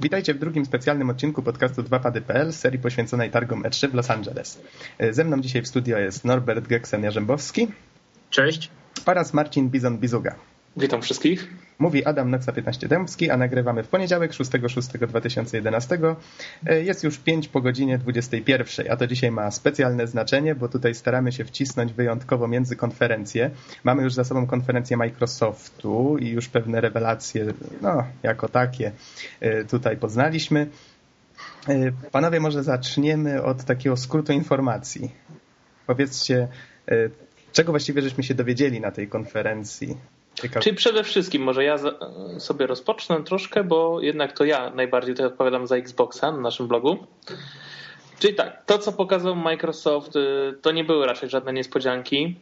Witajcie w drugim specjalnym odcinku podcastu 2pady.pl serii poświęconej targom E3 w Los Angeles. Ze mną dzisiaj w studio jest Norbert Geksen-Jarzębowski. Cześć. Oraz Marcin Bizon-Bizuga. Witam wszystkich. Mówi Adam Noxa 15 Dębski, a nagrywamy w poniedziałek 6.6.2011. Jest już 5 po godzinie 21, a to dzisiaj ma specjalne znaczenie, bo tutaj staramy się wcisnąć wyjątkowo między konferencje. Mamy już za sobą konferencję Microsoftu i już pewne rewelacje, no, jako takie tutaj poznaliśmy. Panowie, może zaczniemy od takiego skrótu informacji. Powiedzcie, czego właściwie żeśmy się dowiedzieli na tej konferencji? Ciekawe. Czyli przede wszystkim może ja sobie rozpocznę troszkę, bo jednak to ja najbardziej tutaj odpowiadam za Xboxa na naszym blogu. Czyli tak, to co pokazał Microsoft to nie były raczej żadne niespodzianki.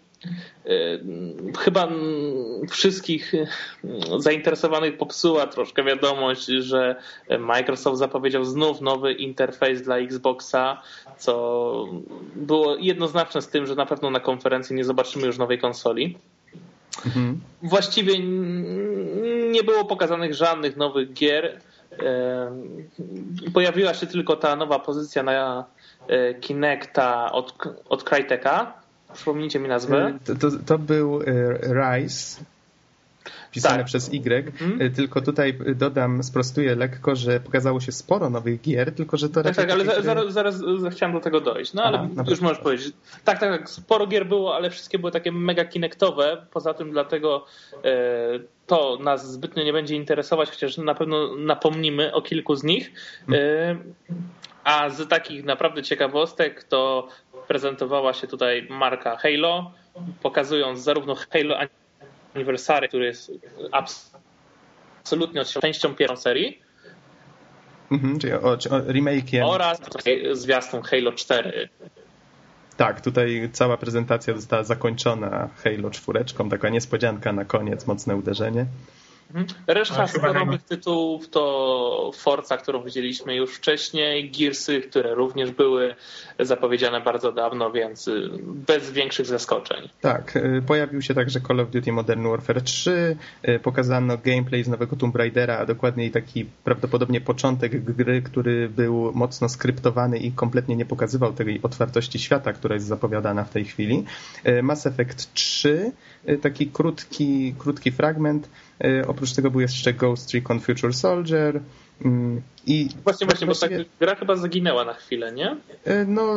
Chyba wszystkich zainteresowanych popsuła troszkę wiadomość, że Microsoft zapowiedział znów nowy interfejs dla Xboxa, co było jednoznaczne z tym, że na pewno na konferencji nie zobaczymy już nowej konsoli. Mhm. Właściwie nie było pokazanych żadnych nowych gier. Pojawiła się tylko ta nowa pozycja na e, Kinecta od, od Crytek'a. Przypomnijcie mi nazwę. To, to, to był e, Rise pisane tak. przez Y, mhm. tylko tutaj dodam, sprostuję lekko, że pokazało się sporo nowych gier, tylko że to Tak, tak, ale zaraz, zaraz, zaraz, chciałem do tego dojść. No ale Aha, już możesz powiedzieć. Tak, tak, tak, sporo gier było, ale wszystkie były takie mega kinektowe, poza tym dlatego e, to nas zbytnio nie będzie interesować, chociaż na pewno napomnimy o kilku z nich. E, a z takich naprawdę ciekawostek to prezentowała się tutaj marka Halo, pokazując zarówno Halo Anniversary, który jest absolutnie częścią pierwszą serii. Mhm, czyli o, o remake'iem. Oraz zwiastun Halo 4. Tak, tutaj cała prezentacja została zakończona Halo 4, taka niespodzianka na koniec, mocne uderzenie. Mhm. Reszta sporowych tytułów to Forza, którą widzieliśmy już wcześniej, Gearsy, które również były zapowiedziane bardzo dawno, więc y, bez większych zaskoczeń. Tak, y, pojawił się także Call of Duty Modern Warfare 3, y, pokazano gameplay z nowego Tomb Raidera, a dokładniej taki prawdopodobnie początek gry, który był mocno skryptowany i kompletnie nie pokazywał tej otwartości świata, która jest zapowiadana w tej chwili. Mass Effect 3, taki krótki, krótki fragment, oprócz tego był jeszcze Ghost Recon Future Soldier. Mm, I właśnie, właśnie, bo ta gra chyba zaginęła na chwilę, nie? E, no,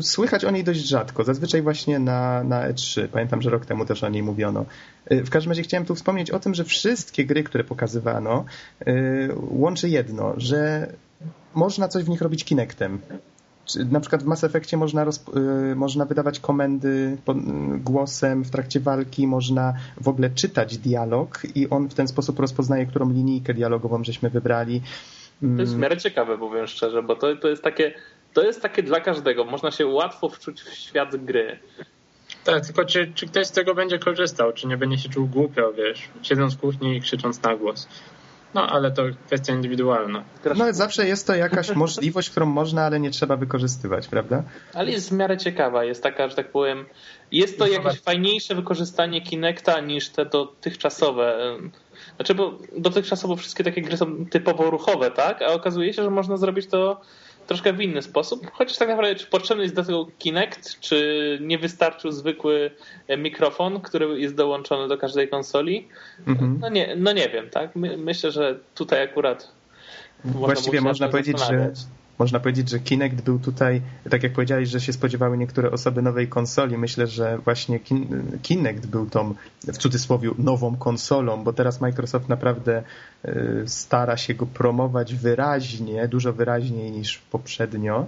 słychać o niej dość rzadko. Zazwyczaj właśnie na, na E3. Pamiętam, że rok temu też o niej mówiono. E, w każdym razie chciałem tu wspomnieć o tym, że wszystkie gry, które pokazywano, łączy jedno, że można coś w nich robić Kinectem na przykład w Mass Effectie można, y, można wydawać komendy głosem w trakcie walki, można w ogóle czytać dialog i on w ten sposób rozpoznaje, którą linijkę dialogową żeśmy wybrali. To jest w miarę ciekawe, powiem szczerze, bo to, to jest takie to jest takie dla każdego. Można się łatwo wczuć w świat gry. Tak, tylko czy, czy ktoś z tego będzie korzystał, czy nie będzie się czuł głupio, wiesz, siedząc w kuchni i krzycząc na głos. No, ale to kwestia indywidualna. No, zawsze jest to jakaś możliwość, którą można, ale nie trzeba wykorzystywać, prawda? Ale jest w miarę ciekawa. Jest taka, że tak powiem, jest to jakieś fajniejsze wykorzystanie Kinecta niż te dotychczasowe. Znaczy, bo dotychczasowo wszystkie takie gry są typowo ruchowe, tak? A okazuje się, że można zrobić to troszkę w inny sposób. Chociaż tak naprawdę, czy potrzebny jest do tego Kinect, czy nie wystarczył zwykły e, mikrofon, który jest dołączony do każdej konsoli? Mhm. No, nie, no nie wiem, tak? My, myślę, że tutaj akurat. Właściwie można powiedzieć, że można powiedzieć, że Kinect był tutaj, tak jak powiedziałeś, że się spodziewały niektóre osoby nowej konsoli. Myślę, że właśnie Kinect był tą, w cudzysłowie, nową konsolą, bo teraz Microsoft naprawdę y, stara się go promować wyraźnie, dużo wyraźniej niż poprzednio.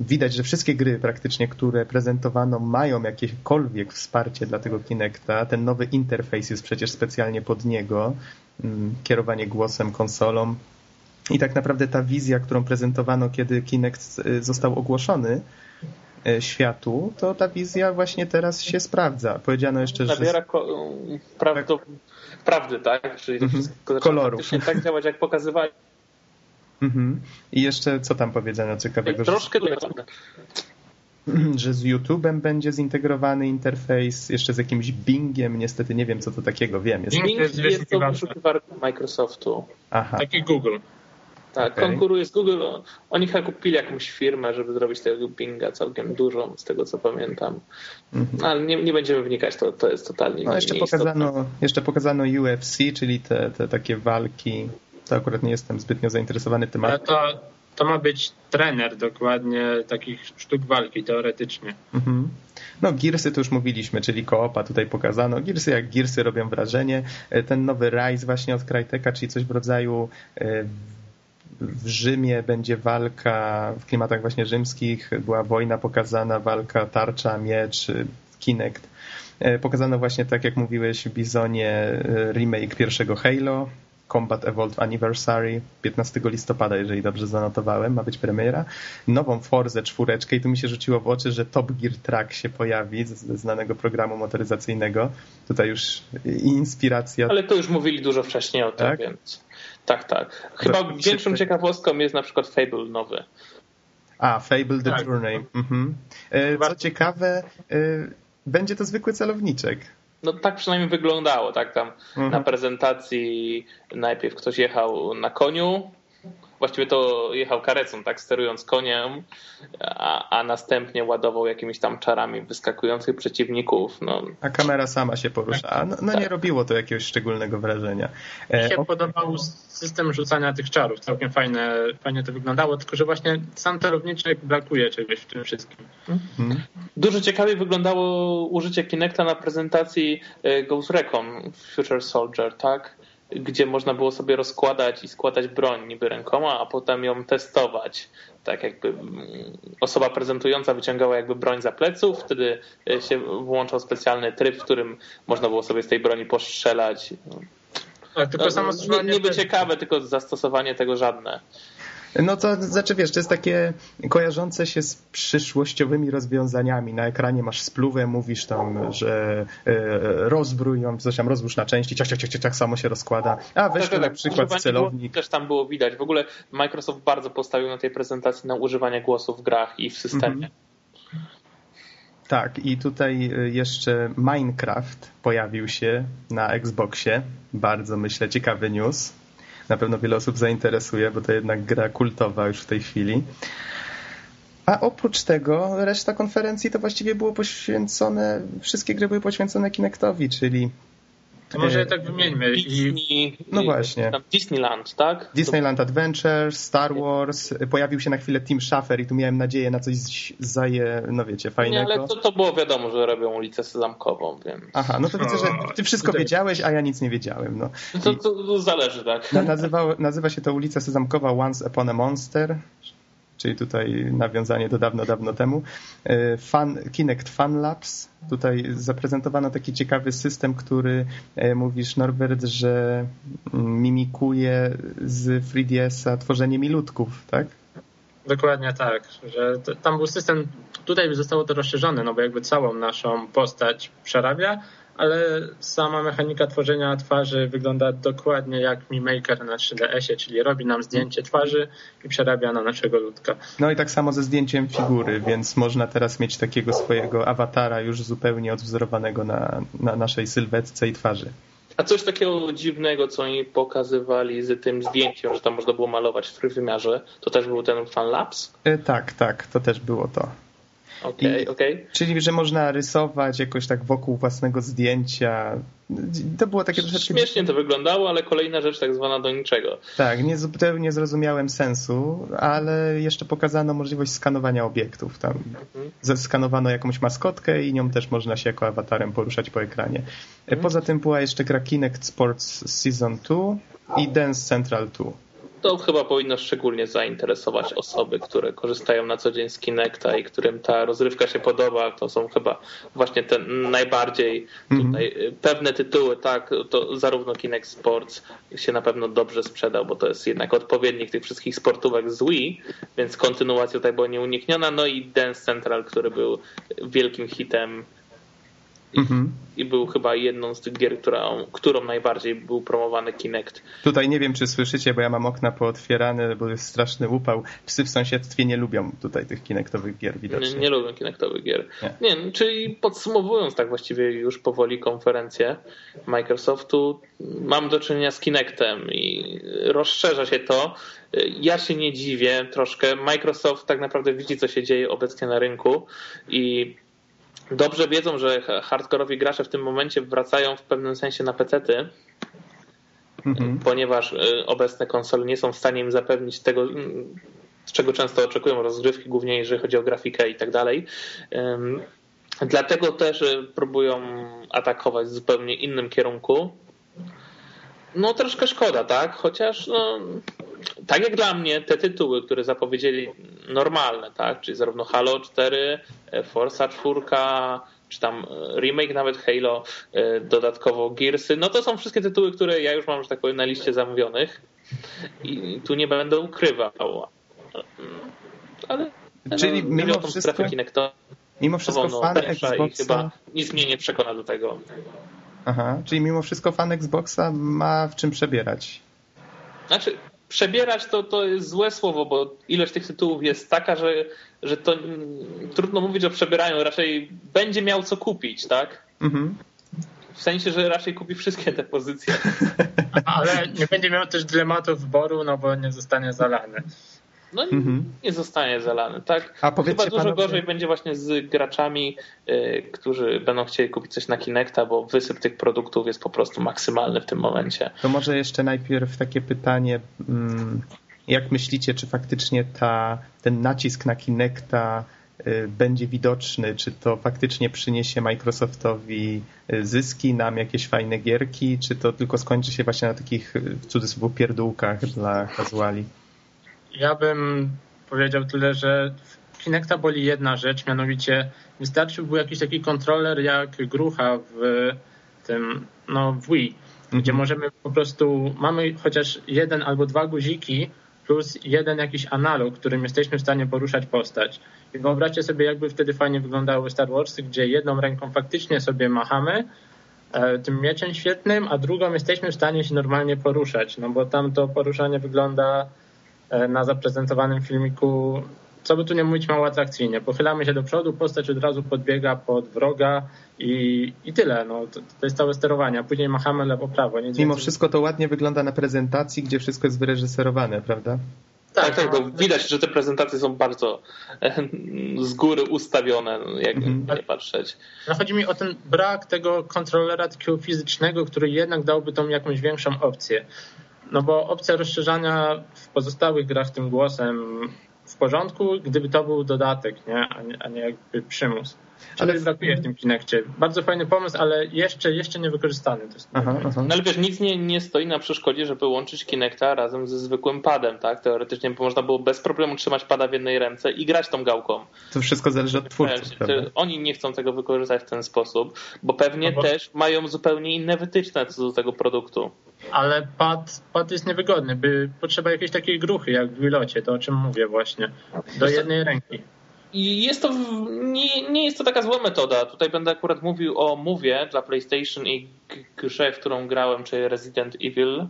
Widać, że wszystkie gry praktycznie, które prezentowano, mają jakiekolwiek wsparcie dla tego Kinecta. Ten nowy interfejs jest przecież specjalnie pod niego. Kierowanie głosem, konsolą i tak naprawdę ta wizja, którą prezentowano, kiedy Kinect y, został ogłoszony y, światu, to ta wizja właśnie teraz się sprawdza. Powiedziano jeszcze, że... Nabiera prawdo... tak. prawdy, tak? Czyli to mhm. wszystko Koloru. tak działać, jak pokazywali. Mhm. I jeszcze co tam powiedziano ciekawego? Troszkę... że z YouTube'em będzie zintegrowany interfejs, jeszcze z jakimś Bingiem, niestety nie wiem co to takiego, wiem. Jest... Bing jest, jest to wyszukiwarka Microsoftu. Aha. Taki Google. Tak, okay. konkuruje z Google. Oni chyba kupili jakąś firmę, żeby zrobić tego Binga całkiem dużą, z tego co pamiętam. Mm -hmm. Ale nie, nie będziemy wnikać, to, to jest totalnie no, jeszcze pokazano, jeszcze pokazano UFC, czyli te, te takie walki. To akurat nie jestem zbytnio zainteresowany tematem. Ale to, to ma być trener dokładnie takich sztuk walki teoretycznie. Mhm. No Gearsy to już mówiliśmy, czyli koopa tutaj pokazano. Gearsy jak Gearsy robią wrażenie. E, ten nowy Rise właśnie od Cryteka, czyli coś w rodzaju e, w Rzymie będzie walka w klimatach właśnie rzymskich, była wojna pokazana, walka tarcza, miecz, Kinect. E, pokazano właśnie, tak jak mówiłeś, w Bizonie remake pierwszego Halo, Combat Evolved Anniversary 15 listopada, jeżeli dobrze zanotowałem, ma być premiera. Nową Forze czwóreczkę i tu mi się rzuciło w oczy, że Top Gear Track się pojawi ze znanego programu motoryzacyjnego. Tutaj już inspiracja. Ale to już mówili dużo wcześniej o tym, tak? więc tak, tak. Chyba większą ciekawostką jest na przykład Fable nowy. A, Fable The tak. Journey. Mhm. E, co ciekawe, e, będzie to zwykły celowniczek. No tak przynajmniej wyglądało, tak tam mhm. na prezentacji najpierw ktoś jechał na koniu, właściwie to jechał karecą, tak, sterując koniem, a, a następnie ładował jakimiś tam czarami wyskakujących przeciwników. No. A kamera sama się porusza. No, no tak. nie robiło to jakiegoś szczególnego wrażenia. Mi się e, podobał system rzucania tych czarów. Całkiem fajne, fajnie to wyglądało, tylko że właśnie sam celowniczek brakuje czegoś w tym wszystkim. Mhm. Dużo ciekawiej wyglądało użycie Kinecta na prezentacji e, Ghost Recon Future Soldier, tak? Gdzie można było sobie rozkładać i składać broń niby rękoma, a potem ją testować. Tak jakby mm, osoba prezentująca wyciągała jakby broń za pleców, wtedy e, się włączał specjalny tryb, w którym można było sobie z tej broni postrzelać. Ale tylko no, samo niby ciekawe, tylko zastosowanie tego żadne. No to znaczy wiesz, to jest takie kojarzące się z przyszłościowymi rozwiązaniami. Na ekranie masz spluwę, mówisz tam, że e, rozbrój ją, coś tam rozbrój na części, ciach, ciach, ciach, ciach, samo się rozkłada. A weź tak, tak, na tak. przykład celownik. Było, też tam było widać. W ogóle Microsoft bardzo postawił na tej prezentacji na używanie głosów w grach i w systemie. Mhm. Tak, i tutaj e, jeszcze Minecraft pojawił się na Xboxie. Bardzo, myślę, ciekawy news na pewno wiele osób zainteresuje, bo to jednak gra kultowa już w tej chwili. A oprócz tego reszta konferencji to właściwie było poświęcone, wszystkie gry były poświęcone Kinectowi, czyli to może je tak wymieńmy. Disney, no właśnie. Disneyland, tak? Disneyland Adventures, Star Wars, pojawił się na chwilę Team Schafer i tu miałem nadzieję na coś zaje, no wiecie, fajnego. Nie, ale to, to było wiadomo, że robią ulicę Sezamkową, więc... Aha, no to widzę, że ty wszystko wiedziałeś, a ja nic nie wiedziałem. No. To, to, to zależy, tak. Nazywa, nazywa się to ulica Sezamkowa Once Upon a Monster, czyli tutaj nawiązanie do dawno, dawno temu. E, Fun, Kinect Fun Labs. Tutaj zaprezentowano taki ciekawy system, który e, mówisz, Norbert, że mm, mimikuje z 3DS-a tworzenie milutków, tak? Dokładnie tak, że tam był system, tutaj zostało to rozszerzone, no bo jakby całą naszą postać przerabia, ale sama mechanika tworzenia twarzy wygląda dokładnie jak Mi Maker na 3DS-ie, czyli robi nam zdjęcie twarzy i przerabia na naszego ludka. No i tak samo ze zdjęciem figury, więc można teraz mieć takiego swojego awatara już zupełnie odwzorowanego na, na naszej sylwetce i twarzy. A coś takiego dziwnego, co oni pokazywali z tym zdjęciem, że tam można było malować w trójwymiarze, to też był ten Fan Labs? E, tak, tak, to też było to. Okay, okay. Czyli, że można rysować jakoś tak wokół własnego zdjęcia. To było takie troszeczkę... Śmiesznie to wyglądało, ale kolejna rzecz tak zwana do niczego. Tak, nie, zupełnie zrozumiałem sensu, ale jeszcze pokazano możliwość skanowania obiektów. Tam mhm. zeskanowano jakąś maskotkę i nią też można się jako awatarem poruszać po ekranie. Mhm. Poza tym była jeszcze gra Kinect Sports Season 2 i Dance Central 2 to chyba powinno szczególnie zainteresować osoby, które korzystają na co dzień z Kinecta i którym ta rozrywka się podoba. To są chyba właśnie te najbardziej mhm. tutaj pewne tytuły, tak, to zarówno Kinect Sports się na pewno dobrze sprzedał, bo to jest jednak odpowiednik tych wszystkich sportówek z Wii, więc kontynuacja tutaj była nieunikniona. No i Dance Central, który był wielkim hitem Mhm. I był chyba jedną z tych gier, którą, którą najbardziej był promowany Kinect. Tutaj nie wiem, czy słyszycie, bo ja mam okna pootwierane, bo jest straszny upał. Psy w sąsiedztwie nie lubią tutaj tych Kinectowych gier widocznie. Nie, nie lubią Kinectowych gier. Nie. nie, czyli podsumowując tak właściwie już powoli konferencję Microsoftu, mam do czynienia z Kinectem i rozszerza się to. Ja się nie dziwię troszkę. Microsoft tak naprawdę widzi, co się dzieje obecnie na rynku i dobrze wiedzą, że hardkorowi gracze w tym momencie wracają w pewnym sensie na pecety, mhm. ponieważ y, obecne konsole nie są w stanie im zapewnić tego, mm, czego często oczekują rozgrywki, głównie jeżeli chodzi o grafikę i tak dalej. Dlatego też y, próbują atakować w zupełnie innym kierunku. No troszkę szkoda, tak? Chociaż no, tak jak dla mnie te tytuły, które zapowiedzieli normalne, tak? Czyli zarówno Halo 4, e, Forza 4, czy tam e, remake nawet Halo, e, dodatkowo Gearsy, no to są wszystkie tytuły, które ja już mam, że tak powiem, na liście zamówionych i tu nie będę ukrywał. Ale Czyli no, mimo wszystko, mimo wszystko no, fan Xboxa... i chyba nic mnie nie przekona do tego. Aha, czyli mimo wszystko fan Xboxa ma w czym przebierać. Znaczy, przebierać to, to jest złe słowo, bo ilość tych tytułów jest taka, że, że to trudno mówić o przebieraniu, raczej będzie miał co kupić, tak? Mhm. W sensie, że raczej kupi wszystkie te pozycje. Ale nie będzie miał też dylematu wyboru, no bo nie zostanie zalany no mhm. nie zostanie zalany, tak? A Chyba dużo panowie... gorzej będzie właśnie z graczami, y, którzy będą chcieli kupić coś na Kinecta, bo wysyp tych produktów jest po prostu maksymalny w tym momencie. To może jeszcze najpierw takie pytanie, mm, jak myślicie, czy faktycznie ta, ten nacisk na Kinecta y, będzie widoczny, czy to faktycznie przyniesie Microsoftowi y, zyski, nam jakieś fajne gierki, czy to tylko skończy się właśnie na takich w cudzysłowie pierdółkach dla casuali? Ja bym powiedział tyle, że Kinecta boli jedna rzecz, mianowicie wystarczyłby jakiś taki kontroler jak grucha w tym, no w Wii, mhm. gdzie możemy po prostu, mamy chociaż jeden albo dwa guziki plus jeden jakiś analog, którym jesteśmy w stanie poruszać postać. I wyobraźcie sobie, jakby wtedy fajnie wyglądały Star Warsy, gdzie jedną ręką faktycznie sobie machamy e, tym mieczem świetnym, a drugą jesteśmy w stanie się normalnie poruszać, no bo tam to poruszanie wygląda na zaprezentowanym filmiku, co by tu nie mówić, mało atrakcyjnie. Pochylamy się do przodu, postać od razu podbiega pod wroga i, i tyle. No, to, to jest całe sterowanie, a później machamy lewo, prawo. Nic Mimo więcej. wszystko to ładnie wygląda na prezentacji, gdzie wszystko jest wyreżyserowane, prawda? Tak, tak, no, widać, że te prezentacje są bardzo e, z góry ustawione, jak mhm. nie patrzeć. No chodzi mi o ten brak tego kontrolera takiego fizycznego, który jednak dałby tą jakąś większą opcję. No bo opcja rozszerzania w pozostałych grach tym głosem w porządku, gdyby to był dodatek, nie? A, nie, a nie jakby przymus. Ale brakuje w tym Kinectie. Bardzo fajny pomysł, ale jeszcze, jeszcze nie wykorzystany. To jest aha, aha. No ale wiesz, nic nie, nie stoi na przeszkodzie, żeby łączyć Kinecta razem ze zwykłym padem, tak? Teoretycznie można było bez problemu trzymać pada w jednej ręce i grać tą gałką. To wszystko zależy od twórców. Oni nie chcą tego wykorzystać w ten sposób, bo pewnie no bo... też mają zupełnie inne wytyczne co do tego produktu. Ale pad, pad jest niewygodny, by potrzeba jakiejś takiej gruchy, jak w Wilocie, to o czym mówię właśnie, do jednej ręki. I jest to, nie, nie jest to taka zła metoda. Tutaj będę akurat mówił o Mowie dla PlayStation i grze, w którą grałem, czyli Resident Evil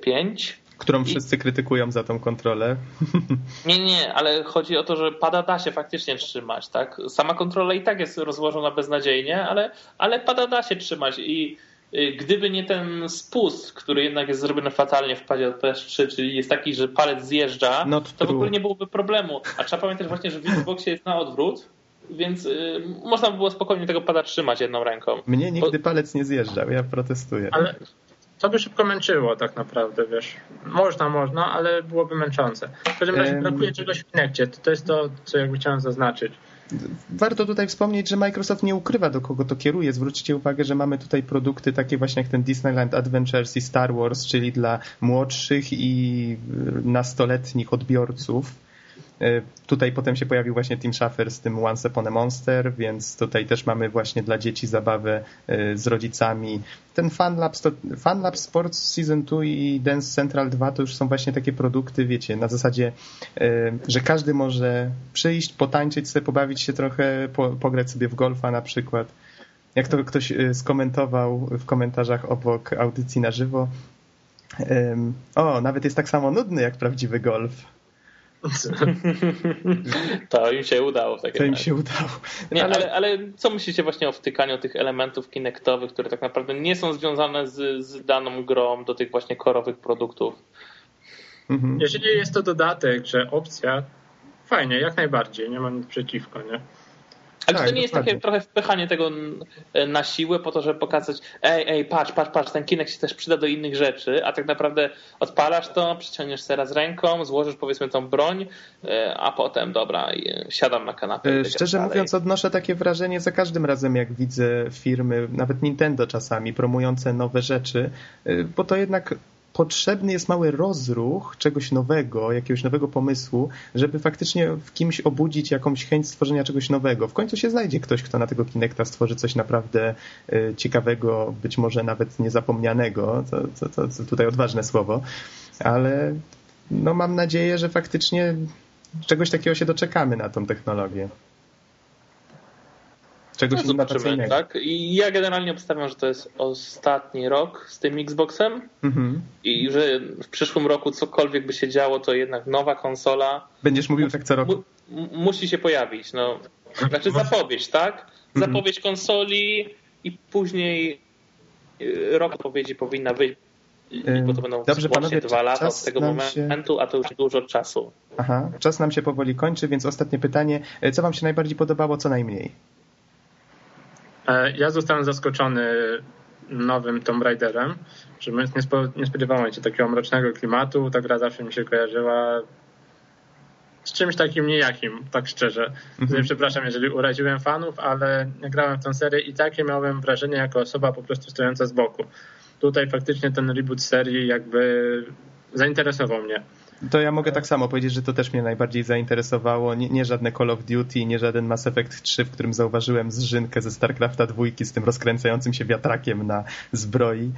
5. Y, którą wszyscy I... krytykują za tą kontrolę. Nie, nie, ale chodzi o to, że pada da się faktycznie trzymać, tak? Sama kontrola i tak jest rozłożona beznadziejnie, ale, ale pada da się trzymać i gdyby nie ten spust, który jednak jest zrobiony fatalnie w padzie od PS3, czyli jest taki, że palec zjeżdża, Not to true. w ogóle nie byłoby problemu. A trzeba pamiętać właśnie, że w Xboxie jest na odwrót, więc y, można by było spokojnie tego pada trzymać jedną ręką. Mnie nigdy Bo... palec nie zjeżdżał, ja protestuję. Ale to by szybko męczyło tak naprawdę, wiesz. Można, można, ale byłoby męczące. W każdym razie brakuje czegoś w Kinectie. To, to jest to, co jakby chciałem zaznaczyć. Warto tutaj wspomnieć, że Microsoft nie ukrywa, do kogo to kieruje. Zwróćcie uwagę, że mamy tutaj produkty takie właśnie jak ten Disneyland Adventures i Star Wars, czyli dla młodszych i nastoletnich odbiorców tutaj potem się pojawił właśnie Tim Schafer z tym Once Upon a Monster, więc tutaj też mamy właśnie dla dzieci zabawę e, z rodzicami. Ten FunLab, FunLab Sports Season 2 i Dance Central 2 to już są właśnie takie produkty, wiecie, na zasadzie, e, że każdy może przyjść, potańczyć sobie, pobawić się trochę, po, pograć sobie w golfa na przykład. Jak to ktoś skomentował w komentarzach obok audycji na żywo, o, nawet jest tak samo nudny jak prawdziwy golf. to im się udało. to im się udało. Nie, ale... ale... co myślicie właśnie o wtykaniu tych elementów kinektowych, które tak naprawdę nie są związane z, z daną grą do tych właśnie korowych produktów? Mhm. Jeżeli jest to dodatek, że opcja, fajnie, jak najbardziej, nie mam nic przeciwko, nie? Ale tak, to nie jest takie trochę wpychanie tego na siłę po to, żeby pokazać ej, ej, patrz, patrz, patrz, ten kinek się też przyda do innych rzeczy, a tak naprawdę odpalasz to, przyciągniesz teraz ręką, złożysz powiedzmy tą broń, e, a potem dobra, siadam na kanapie. E, szczerze mówiąc odnoszę takie wrażenie za każdym razem jak widzę firmy, nawet Nintendo czasami promujące nowe rzeczy, e, bo to jednak potrzebny jest mały rozruch czegoś nowego, jakiegoś nowego pomysłu, żeby faktycznie w kimś obudzić jakąś chęć stworzenia czegoś nowego. W końcu się znajdzie ktoś, kto na tego Kinecta stworzy coś naprawdę y, ciekawego, być może nawet niezapomnianego. To, to, to, to tutaj odważne słowo, ale no mam nadzieję, że faktycznie czegoś takiego się doczekamy na tą technologię czegoś no, innowacyjnego. Tak? I ja generalnie obstawiam, że to jest ostatni rok z tym Xboxem mhm. i że w przyszłym roku cokolwiek by się działo, to jednak nowa konsola. Będziesz mówił tak co roku? Mu, musi się pojawić. No. Znaczy zapowiedź, tak? Mhm. Zapowiedź konsoli i później y, rok odpowiedzi powinna wyjść bo to będą Dobrze, panowie, dwa lata od tego momentu, się... a to już dużo czasu. Aha, czas nam się powoli kończy, więc ostatnie pytanie. Co wam się najbardziej podobało, co najmniej? E, ja zostałem zaskoczony nowym Tomb Raiderem, że nie, spo, nie spodziewałem się takiego mrocznego klimatu. Ta gra zawsze mi się kojarzyła z czymś takim nijakim, tak szczerze. Mhm. Przepraszam, jeżeli uraziłem fanów, ale grałem w tę serię i takie miałem wrażenie jako osoba po prostu stojąca z boku. Tutaj faktycznie ten reboot serii jakby zainteresował mnie. To ja mogę tak samo powiedzieć, że to też mnie najbardziej zainteresowało. Nie, nie, żadne Call of Duty, nie żaden Mass Effect 3, w którym zauważyłem zżynkę ze StarCrafta 2 z tym rozkręcającym się wiatrakiem na zbroi.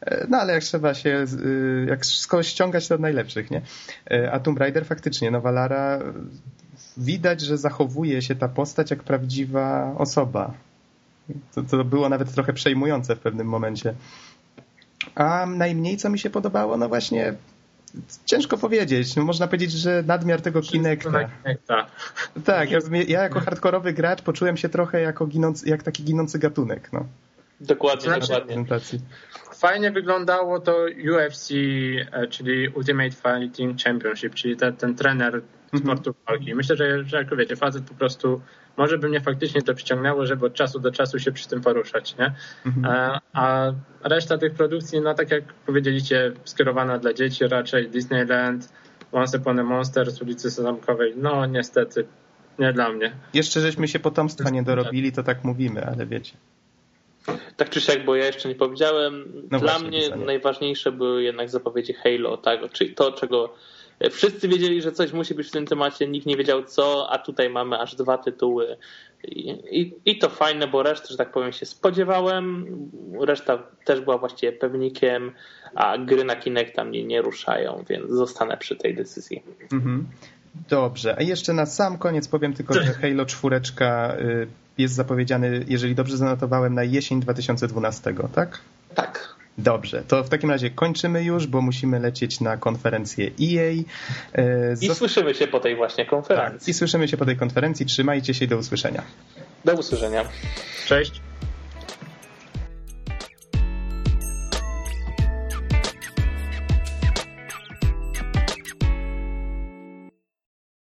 E, no ale jak trzeba się, y, jak ściągać, to od najlepszych, nie? E, a Tomb Raider faktycznie, no Lara, widać, że zachowuje się ta postać jak prawdziwa osoba. To, to było nawet trochę przejmujące w pewnym momencie. A najmniej co mi się podobało, no właśnie ciężko powiedzieć. No, można powiedzieć, że nadmiar tego Kinecta. Tak, ja, ja, jako hardkorowy gracz poczułem się trochę jako ginący, jak taki ginący gatunek. No. Dokładnie, znaczy, dokładnie. Fajnie wyglądało to UFC, e, czyli Ultimate Fighting Championship, czyli te, ten trener mhm. sportu walki. Myślę, że, że jak wiecie, facet po prostu może by mnie faktycznie to przyciągnęło, żeby od czasu do czasu się przy tym poruszać, nie? Mhm. A, a reszta tych produkcji, no tak jak powiedzieliście, skierowana dla dzieci raczej Disneyland, Once Upon a Monster z ulicy Zamkowej, no niestety nie dla mnie. Jeszcze żeśmy się potomstwa nie dorobili, to tak mówimy, ale wiecie. Tak czy siak, bo ja jeszcze nie powiedziałem. No Dla właśnie, mnie pisanie. najważniejsze były jednak zapowiedzi Halo, tak? Czyli to, czego Wszyscy wiedzieli, że coś musi być w tym temacie, nikt nie wiedział co, a tutaj mamy aż dwa tytuły. I, i, I, to fajne, bo resztę, że tak powiem, się spodziewałem. Reszta też była właściwie pewnikiem, a gry na Kinecta mnie nie ruszają, więc zostanę przy tej decyzji. Mhm. Dobrze, a jeszcze na sam koniec powiem tylko, że Halo 4 y, jest zapowiedziany, jeżeli dobrze zanotowałem, na jesień 2012, tak? Tak. Dobrze, to w takim razie kończymy już, bo musimy lecieć na konferencję EA. E, I słyszymy się po tej właśnie konferencji. Tak, I słyszymy się po tej konferencji. Trzymajcie się i do usłyszenia. Do usłyszenia. Cześć.